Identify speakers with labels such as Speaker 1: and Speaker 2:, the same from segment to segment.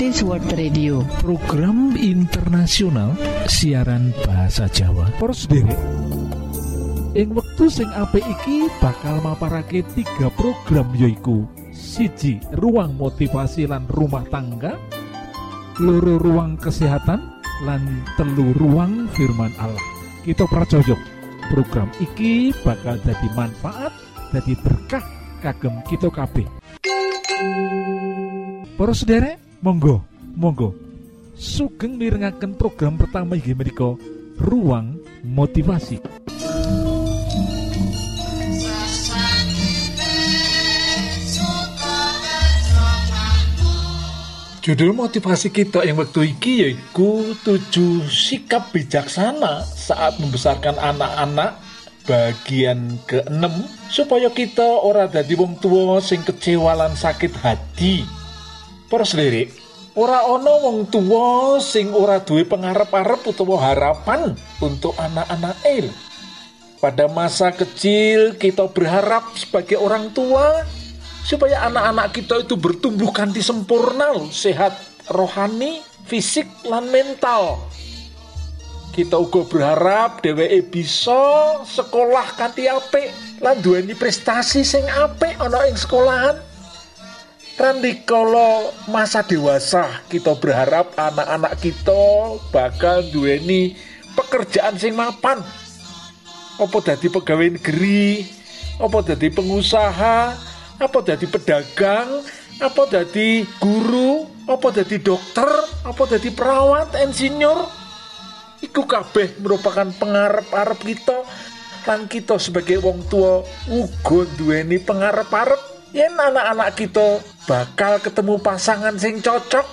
Speaker 1: Adventist World Radio.
Speaker 2: Program internasional siaran bahasa Jawa. Pros ing wektu sing apik iki bakal maparake tiga program yoiku siji ruang motivasi lan rumah tangga loro ruang kesehatan lan telu ruang firman Allah. Kita pracojok program iki bakal jadi manfaat jadi berkah kagem kita kabeh. Para sederek, monggo, monggo. Sugeng mirengaken program pertama inggih menika Ruang Motivasi. Judul motivasi kita yang waktu iki yaitu tujuh sikap bijaksana saat membesarkan anak-anak bagian ke-6 supaya kita ora dadi wong tua sing kecewa lan sakit hati Para selirik, ora ana wong tua sing ora duwe pengarep-arep utawa harapan untuk anak-anak el. Pada masa kecil kita berharap sebagai orang tua supaya anak-anak kita itu bertumbuh kanti sempurna, sehat rohani, fisik lan mental. Kita uga berharap dheweke bisa sekolah kanthi apik lan duweni prestasi sing apik ana ing sekolahan kalau masa dewasa kita berharap anak-anak kita bakal duweni pekerjaan sing mapan. Apa dadi pegawai negeri? Apa dadi pengusaha? Apa dadi pedagang? Apa dadi guru? Apa dadi dokter? Apa dadi perawat insinyur? Iku kabeh merupakan pengarep-arep kita. Kan kita sebagai wong tua uga duweni pengarep-arep. Yen anak-anak kita bakal ketemu pasangan sing cocok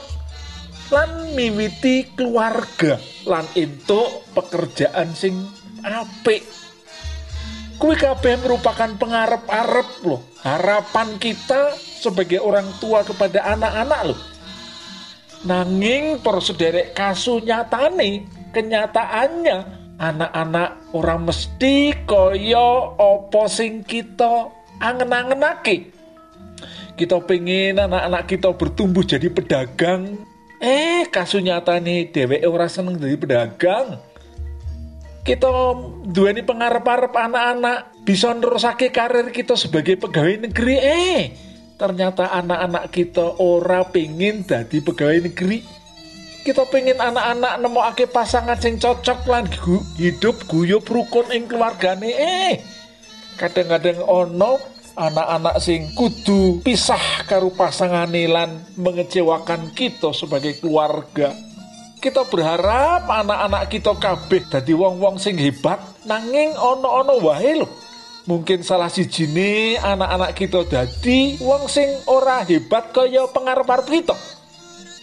Speaker 2: lan miwiti keluarga lan entuk pekerjaan sing apik. Kuwi kabeh merupakan pengarep-arep loh harapan kita sebagai orang tua kepada anak-anak loh nanging para sederek kasu nyatane kenyataannya anak-anak orang mesti koyo opo sing kita angen-angenake kita pengen anak-anak kita bertumbuh jadi pedagang. Eh kasus nyata nih dewe orang seneng jadi pedagang. Kita dua ini pengarap-arap anak-anak bisa nerusake karir kita sebagai pegawai negeri. Eh ternyata anak-anak kita ora pengen jadi pegawai negeri. Kita pengen anak-anak nemu ake pasangan sing cocok lan hidup guyup rukun ing keluargane. Eh kadang-kadang ono anak-anak sing kudu pisah karo pasangan lan mengecewakan kita sebagai keluarga. Kita berharap anak-anak kita kabeh dadi wong-wong sing hebat nanging ono-ono wae lho. Mungkin salah si jini anak-anak kita dadi wong sing ora hebat kaya pengarep-arep kita.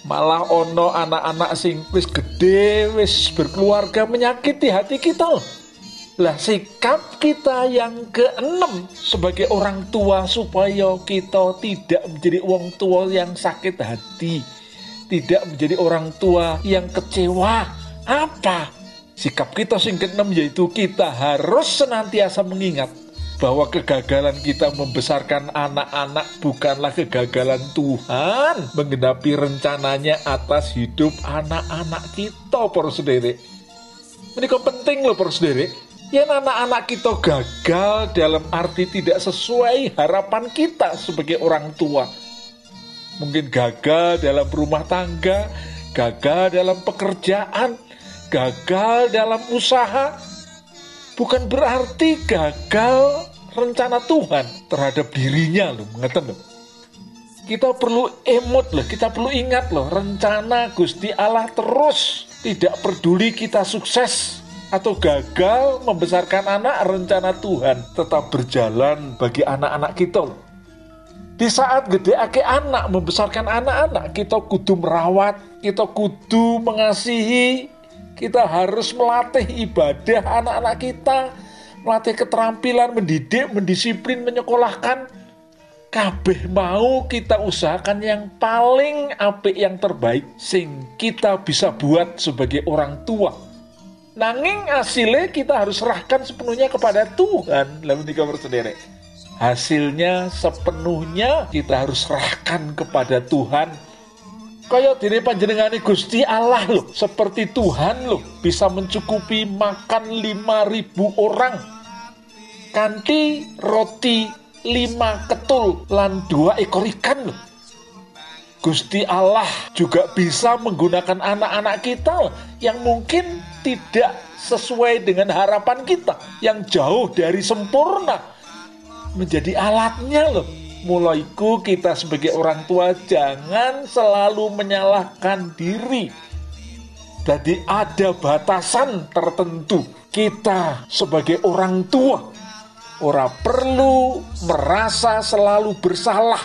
Speaker 2: Malah ono anak-anak sing wis gede wis berkeluarga menyakiti hati kita loh lah sikap kita yang keenam sebagai orang tua supaya kita tidak menjadi orang tua yang sakit hati, tidak menjadi orang tua yang kecewa. Apa? Sikap kita sing keenam yaitu kita harus senantiasa mengingat bahwa kegagalan kita membesarkan anak-anak bukanlah kegagalan Tuhan menggenapi rencananya atas hidup anak-anak kita, por sendiri. Ini penting loh, por Ya anak-anak kita gagal dalam arti tidak sesuai harapan kita sebagai orang tua. Mungkin gagal dalam rumah tangga, gagal dalam pekerjaan, gagal dalam usaha. Bukan berarti gagal rencana Tuhan terhadap dirinya loh, ngeten loh. Kita perlu emot loh, kita perlu ingat loh, rencana Gusti Allah terus tidak peduli kita sukses atau gagal membesarkan anak, rencana Tuhan tetap berjalan bagi anak-anak kita. Di saat gede ake anak, membesarkan anak-anak, kita kudu merawat, kita kudu mengasihi, kita harus melatih ibadah anak-anak kita, melatih keterampilan, mendidik, mendisiplin, menyekolahkan. Kabeh mau kita usahakan yang paling apik yang terbaik sing kita bisa buat sebagai orang tua Nanging hasilnya kita harus serahkan sepenuhnya kepada Tuhan. Lalu tiga sendiri. Hasilnya sepenuhnya kita harus serahkan kepada Tuhan. Kaya diri panjenengane Gusti Allah loh, seperti Tuhan loh, bisa mencukupi makan 5000 orang. Kanti roti lima ketul lan dua ekor ikan loh. Gusti Allah juga bisa menggunakan anak-anak kita yang mungkin tidak sesuai dengan harapan kita, yang jauh dari sempurna, menjadi alatnya loh mulaiku kita sebagai orang tua jangan selalu menyalahkan diri. Jadi ada batasan tertentu kita sebagai orang tua. Orang perlu merasa selalu bersalah.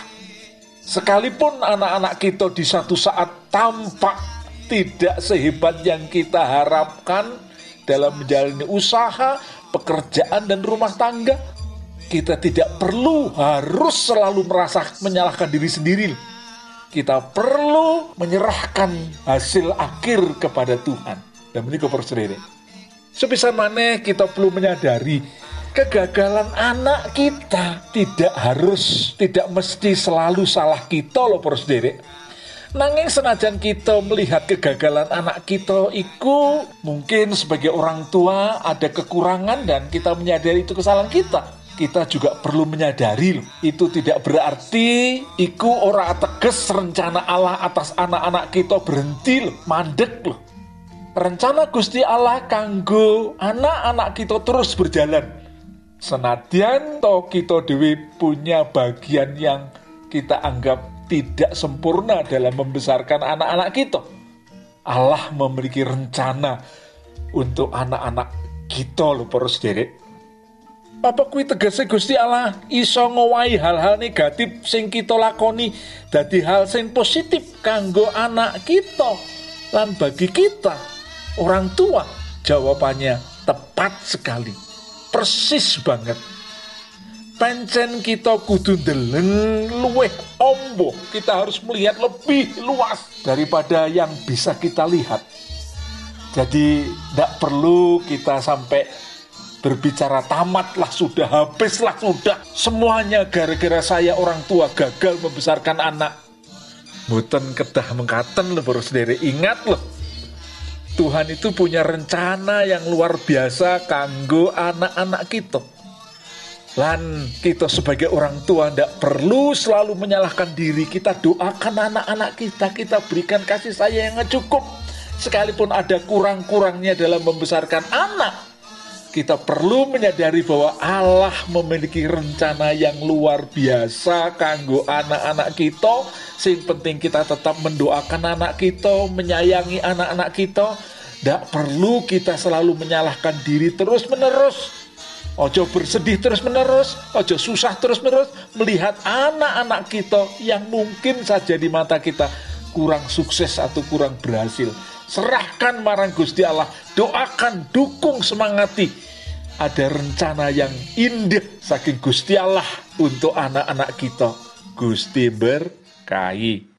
Speaker 2: Sekalipun anak-anak kita di satu saat tampak tidak sehebat yang kita harapkan dalam menjalani usaha, pekerjaan, dan rumah tangga, kita tidak perlu harus selalu merasa menyalahkan diri sendiri. Kita perlu menyerahkan hasil akhir kepada Tuhan. Dan ini sendiri. Sebisa mana kita perlu menyadari kegagalan anak kita tidak harus, tidak mesti selalu salah kita loh sendiri. Nanging senajan kita melihat kegagalan anak kita itu mungkin sebagai orang tua ada kekurangan dan kita menyadari itu kesalahan kita kita juga perlu menyadari loh, itu tidak berarti iku ora teges rencana Allah atas anak-anak kita berhenti loh, mandek loh. Rencana Gusti Allah kanggo anak-anak kita terus berjalan. Senadyan to kita dewi punya bagian yang kita anggap tidak sempurna dalam membesarkan anak-anak kita. Allah memiliki rencana untuk anak-anak kita loh, para sederek apa kuwi tegese Gusti Allah iso ngowahi hal-hal negatif sing kita lakoni dadi hal sing positif kanggo anak kita lan bagi kita orang tua? Jawabannya tepat sekali. Persis banget pancen kita kudu deleng luweh ombo. Kita harus melihat lebih luas daripada yang bisa kita lihat. Jadi tidak perlu kita sampai berbicara tamatlah sudah habislah sudah. Semuanya gara-gara saya orang tua gagal membesarkan anak. Muten kedah mengkaten loh baru sendiri. Ingat loh Tuhan itu punya rencana yang luar biasa kanggo anak-anak kita Lan kita sebagai orang tua tidak perlu selalu menyalahkan diri Kita doakan anak-anak kita Kita berikan kasih sayang yang cukup Sekalipun ada kurang-kurangnya dalam membesarkan anak kita perlu menyadari bahwa Allah memiliki rencana yang luar biasa kanggo anak-anak kita. Sing penting kita tetap mendoakan anak kita, menyayangi anak-anak kita. Tidak perlu kita selalu menyalahkan diri terus-menerus. Ojo bersedih terus-menerus, ojo susah terus-menerus melihat anak-anak kita yang mungkin saja di mata kita kurang sukses atau kurang berhasil serahkan marang Gusti Allah, doakan, dukung, semangati. Ada rencana yang indah saking Gusti Allah untuk anak-anak kita. Gusti berkahi.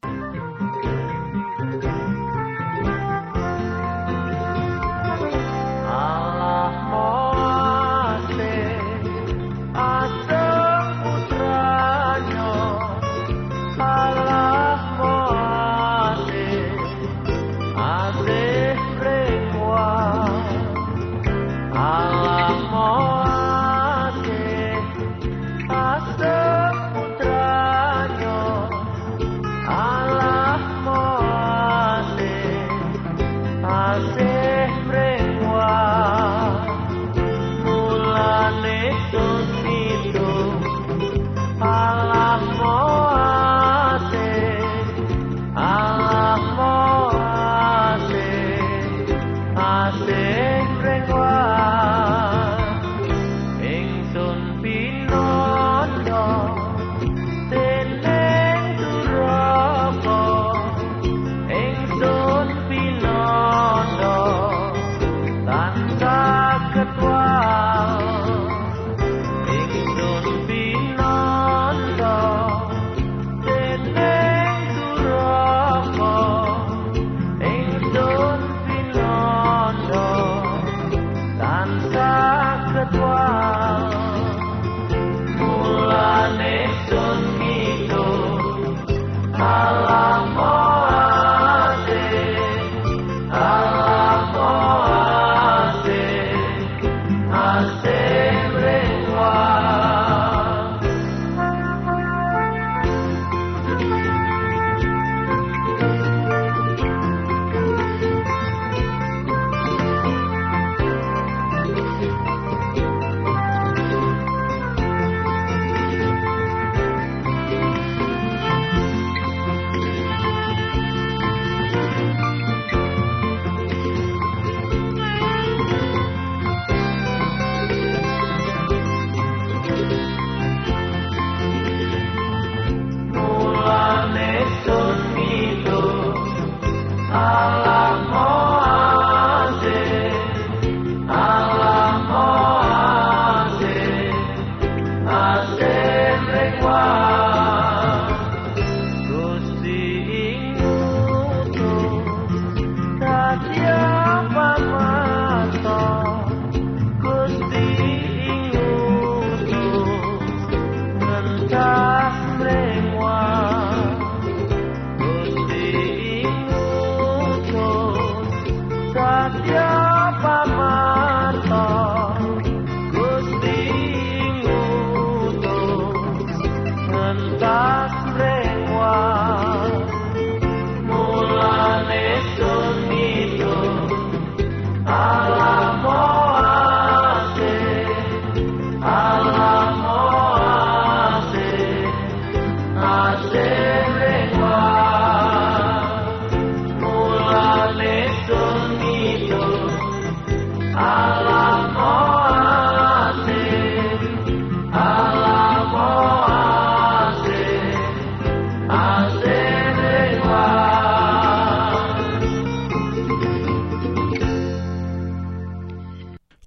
Speaker 1: I say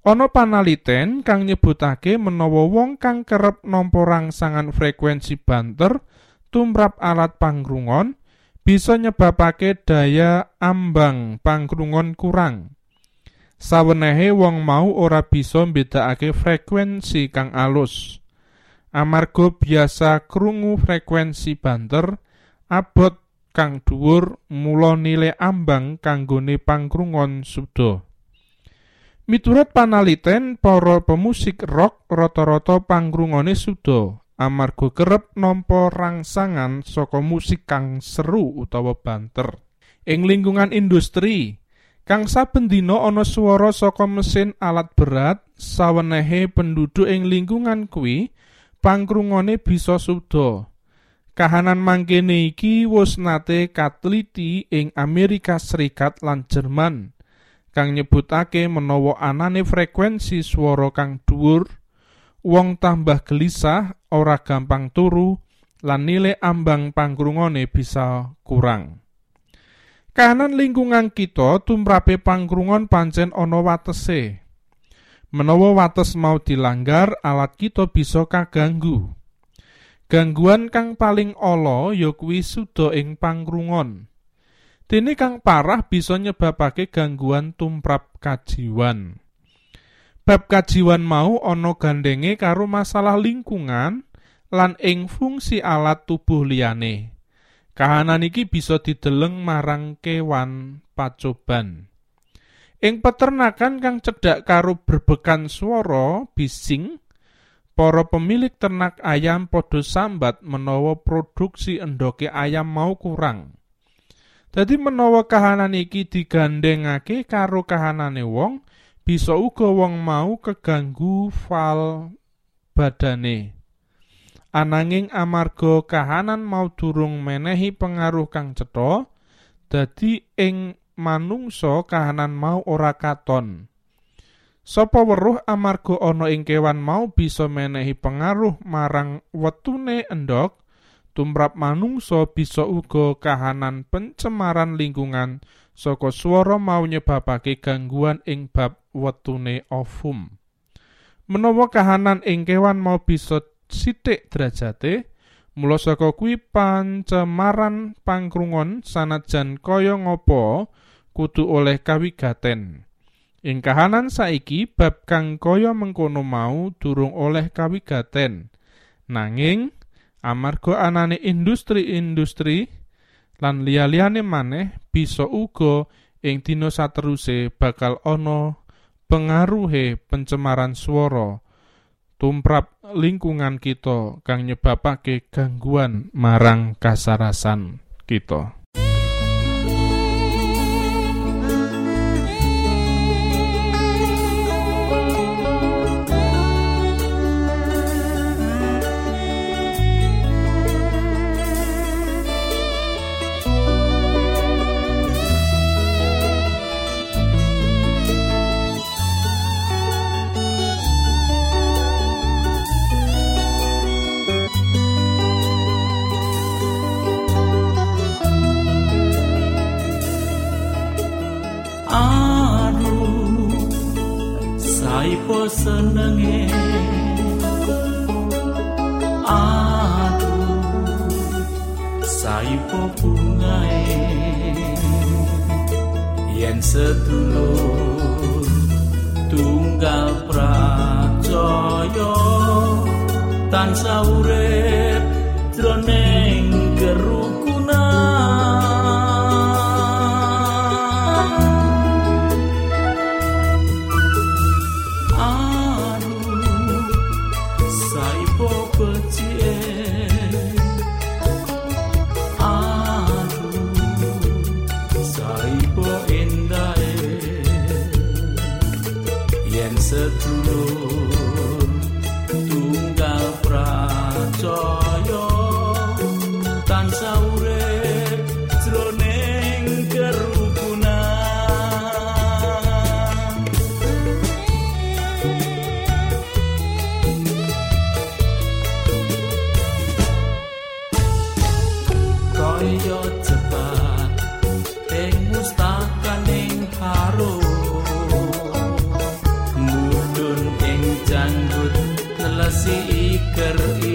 Speaker 1: Ana panaliten kang nyebutake menawa wong kang kerep nampa rangsangan frekuensi banter tumrap alat pangrungon bisa nyebabake daya ambang pangrungon kurang. Sawenehe wong mau ora bisa mbedakake frekuensi kang alus. Amarga biasa krungu frekuensi banter abot kang dhuwur mula nilai ambang kanggone pangrungon suda. Miturut panaliten para pemusik rock rata-rata pangrungone suda amarga kerep nampa rangsangan saka musik kang seru utawa banter. Ing lingkungan industri, kang saben dina ana swara saka mesin alat berat, sawenehe penduduk ing lingkungan kuwi pangrungone bisa suda. Kahanan mangkene iki wis nate katliti ing Amerika Serikat lan Jerman. kang nyebutake menawa anane frekuensi swara kang dhuwur wong tambah gelisah ora gampang turu lan nilai ambang pangkrungone bisa kurang. Kahanan lingkungan kita tumrape pangkrungon pancen ana watese. Menawa wates mau dilanggar alat kita bisa kaganggu. Gangguan kang paling ala ya kuwi suda ing pangkrungon Dene kang parah bisa nyebabake gangguan tumprap kajiwan. Bab kajiwan mau ana gandenge karo masalah lingkungan lan ing fungsi alat tubuh liyane. Kahanan iki bisa dideleng marang kewan pacoban. Ing peternakan kang cedhak karo berbekan swara bising, para pemilik ternak ayam padha sambat menawa produksi endoke ayam mau kurang. Dadi menawa kahanan iki digandhengake karo kahanane wong, bisa uga wong mau keganggu fal badane. Ananging amarga kahanan mau durung menehi pengaruh kang cetha, dadi ing manungsa kahanan mau ora katon. Sapa weruh amarga ana ing kewan mau bisa menehi pengaruh marang wetune endok, tumrap manungsa bisa uga kahanan pencemaran lingkungan saka swara mau nyebabake gangguan ing bab wetune ovum. Menawa kahanan ing kewan mau bisa sithik derajate, mula saka kuwi pancemaran pangkrungon sanajan kaya ngapa kudu oleh kawigaten. Ing kahanan saiki bab kang kaya mengkono mau durung oleh kawigaten. Nanging amarga anane industri-industri lan liya-liyane maneh bisa uga ing dina sateruse bakal ana pengaruhe pencemaran swara tumrap lingkungan kita kang nyebabake gangguan marang kasarasan kita.
Speaker 3: EWA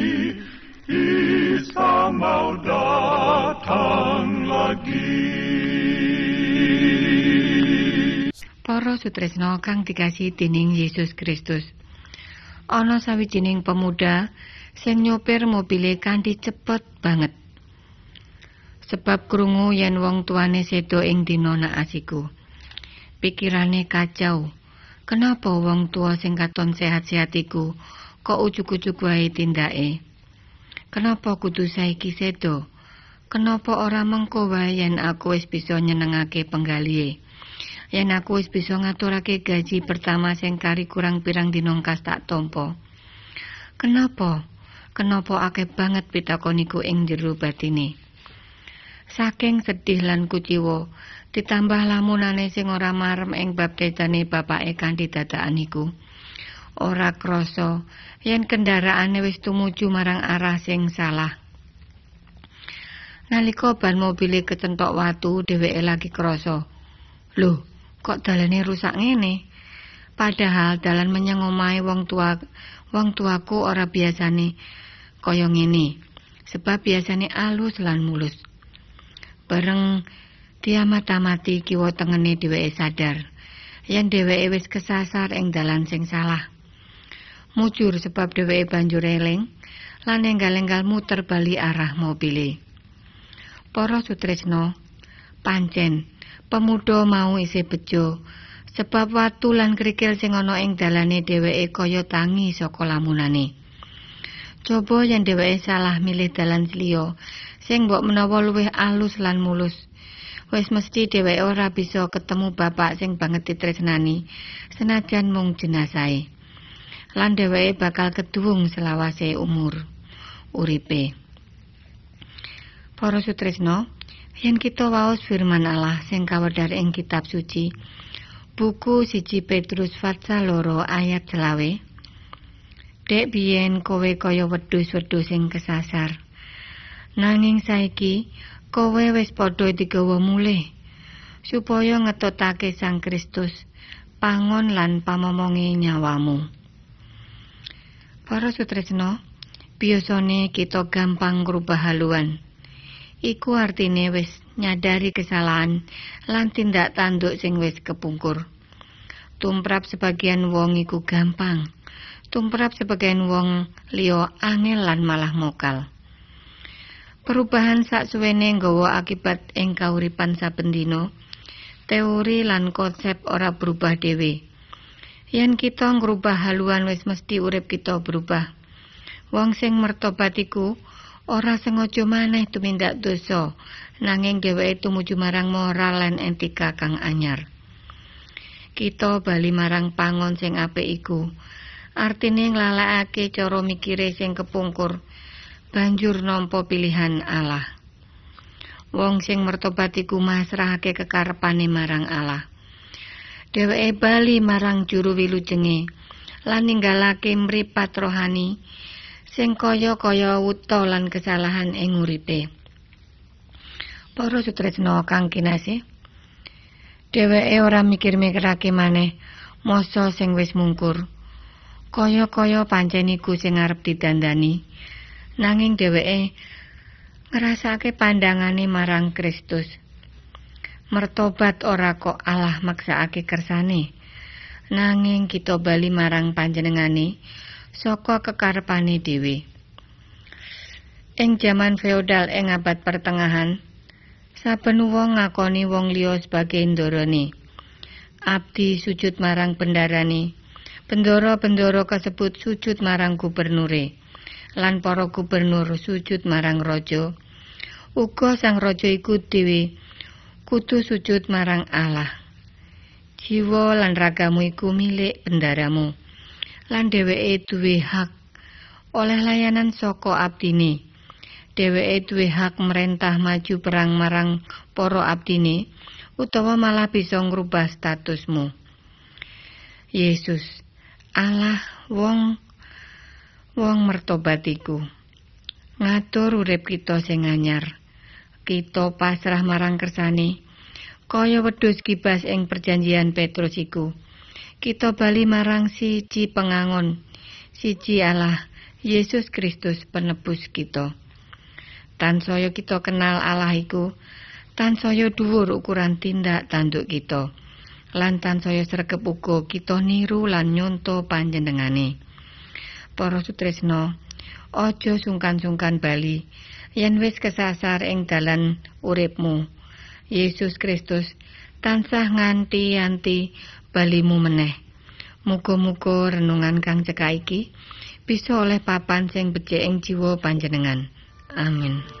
Speaker 4: Isa mau datang lagi.
Speaker 5: Para sutresno kang dikasih dening Yesus Kristus. Ana sawijining pemuda sing nyopir mobile kanthi cepet banget. Sebab krungu yen wong tuane sedo ing dina asiku. Pikirane kacau. Kenapa wong tua sing katon sehat-sehat iku kok ujug-ujug wae tindake? Kenapa kudu saiki sedo? Kenapa ora mengko wae yen aku wis bisa nyenengake penggalihe? Yen aku wis bisa ngaturake gaji pertama sing kari kurang pirang dinongkas tak tompo. Kenapa? Kenapa akeh banget pitakoniku ing jero batine? Saking sedih lan kuciwa, ditambah lamunane sing ora marem ing bab tetane bapake kanthi dadakan iku ora krasa. Yen kendaraane wis tumuju marang arah sing salah. Nalika ban mobile kecentok watu dheweke lagi krasa. Lho kok dalane rusak ngene? Padahal dalan menyang omahe wong tua wong tuaku ora biasane kaya ngene sebab biasane alus lan mulus. Bareng Diamati kiwa tengene dheweke sadar. Yen dheweke wis kesasar ing dalan sing salah. Mujur sebab dheweke banjur eling lan enggal-enggal muter bali arah mobile. Para sutresno, pancen pemuda mau isih bejo sebab watu lan krikil sing ana ing dalane dheweke kaya tangi saka lamunane. Coba yen dheweke salah milih dalan liya sing mbok menawa luwih alus lan mulus. Wis mesti dheweke ora bisa ketemu bapak sing banget ditresnani senajan mung jenasahe. Lan dheweke bakal keduwung selawase umur uripe. Para sutresno, yen kita waos firman Allah sing kawedhar ing kitab suci, buku siji Petrus pasal loro ayat selawe. Dek biyen kowe kaya wedhus-wedhus sing kesasar. Nanging saiki kowe wis padha digawa mulih supaya ngetotake Sang Kristus pangon lan pamomonge nyawamu. Para sutresno, biasane kita gampang ngrubah haluan. Iku artine wis nyadari kesalahan lan tindak tanduk sing wis kepungkur. Tumrap sebagian wong iku gampang. Tumrap sebagian wong liya angel lan malah mokal. Perubahan saksuwene nggawa akibat ing kauripan saben dina. Teori lan konsep ora berubah dhewe. Yen kita ngrubah haluan wis mesti urip kita berubah. Wong sing mertobat iku ora sengaja maneh tumindak dosa nanging dheweke tumuju marang moral lan etika kang anyar. Kita bali marang pangon sing apik iku. Artine nglalekake cara mikire sing kepungkur banjur nampa pilihan Allah. Wong sing mertobat iku masrahake kekarepane marang Allah dheweke bali marang juru wilujenge lan ninggalake mripat rohani sing kaya-kaya wuta lan kesalahan ing uripe. Para sutresna kang kinasih, dheweke ora mikir-mikirake maneh masa sing wis mungkur. Kaya-kaya pancen iku sing arep didandani. Nanging dheweke ngrasake pandangane marang Kristus. Mertobat ora kok Allah maksakake kersane. Nanging kita bali marang panjenengane saka kekarepane dhewe. Ing jaman feodal ing abad pertengahan, saben wong ngakoni wong liya sebagai ndorone. Abdi sujud marang bendarane. Bendoro-bendoro kasebut sujud marang gubernure. Lan para gubernur sujud marang raja. Uga sang raja iku dhewe kudu sujud marang Allah. Jiwa lan ragamu iku milik bendaramu. lan dheweke duwe hak oleh layanan saka abdine. Dheweke duwe hak merentah maju perang marang para abdine utawa malah bisa ngrubah statusmu. Yesus, Allah wong wong mertobatiku. Ngatur urip kita sing anyar. Kita pasrah marang kersane. Kaya wedhus kibas ing perjanjian Petrus iku. kita bali marang siji pengangon siji Allah Yesus Kristus penebus kita. Tansaya kita kenal Allah iku tansaya dhuwur ukuran tindak tanduk kita lan tansaya sregep uga kita niru lan nyonto panjenengane. Para sutresna aja sungkan-sungkan bali yen wis kesasar ing dalan uripmu Yesus Kristus tansah nganti-anti balimu meneh. Muga-muga renungan kang cekak iki bisa oleh papan sing becik ing jiwa panjenengan. Amin.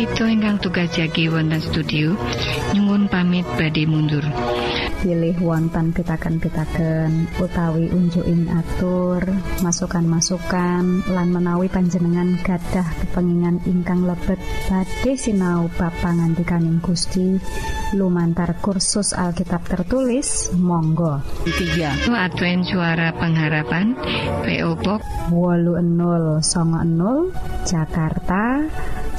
Speaker 5: Kita ingkang tugas jagi wonten studio nyuwun pamit badhe mundur.
Speaker 6: pilih wonten pitaken-pitaken utawi unjuin atur masukan-masukan lan menawi panjenengan gadah kepengingan ingkang lebet. Badhe sinau bab pangantikaning Gusti lumantar kursus Alkitab tertulis Monggo.
Speaker 5: 3 Advent suara pengharapan PO Box
Speaker 6: wolu enul songo enul Jakarta